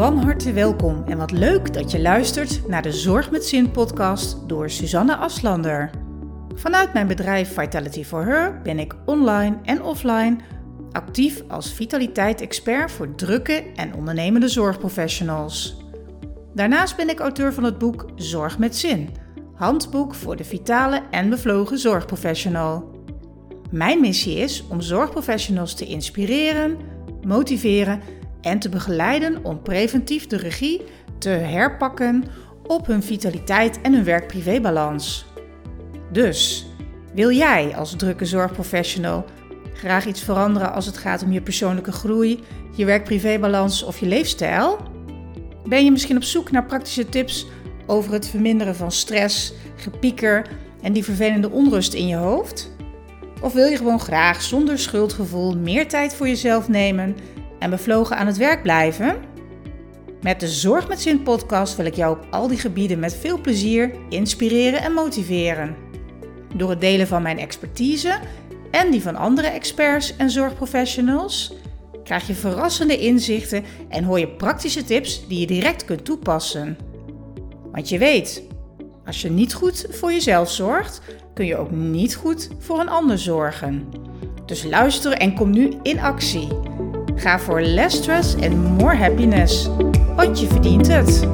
Van harte welkom en wat leuk dat je luistert naar de Zorg met Zin podcast door Suzanne Aslander. Vanuit mijn bedrijf Vitality for Her ben ik online en offline actief als vitaliteit-expert voor drukke en ondernemende zorgprofessionals. Daarnaast ben ik auteur van het boek Zorg met Zin, handboek voor de vitale en bevlogen zorgprofessional. Mijn missie is om zorgprofessionals te inspireren, motiveren en te begeleiden om preventief de regie te herpakken op hun vitaliteit en hun werk-privébalans. Dus, wil jij als drukke zorgprofessional graag iets veranderen als het gaat om je persoonlijke groei, je werk-privébalans of je leefstijl? Ben je misschien op zoek naar praktische tips over het verminderen van stress, gepieker en die vervelende onrust in je hoofd? Of wil je gewoon graag zonder schuldgevoel meer tijd voor jezelf nemen en bevlogen aan het werk blijven? Met de Zorg met Zin podcast wil ik jou op al die gebieden met veel plezier inspireren en motiveren. Door het delen van mijn expertise en die van andere experts en zorgprofessionals krijg je verrassende inzichten en hoor je praktische tips die je direct kunt toepassen. Want je weet, als je niet goed voor jezelf zorgt, kun je ook niet goed voor een ander zorgen. Dus luister en kom nu in actie. Ga voor less stress en more happiness, want je verdient het.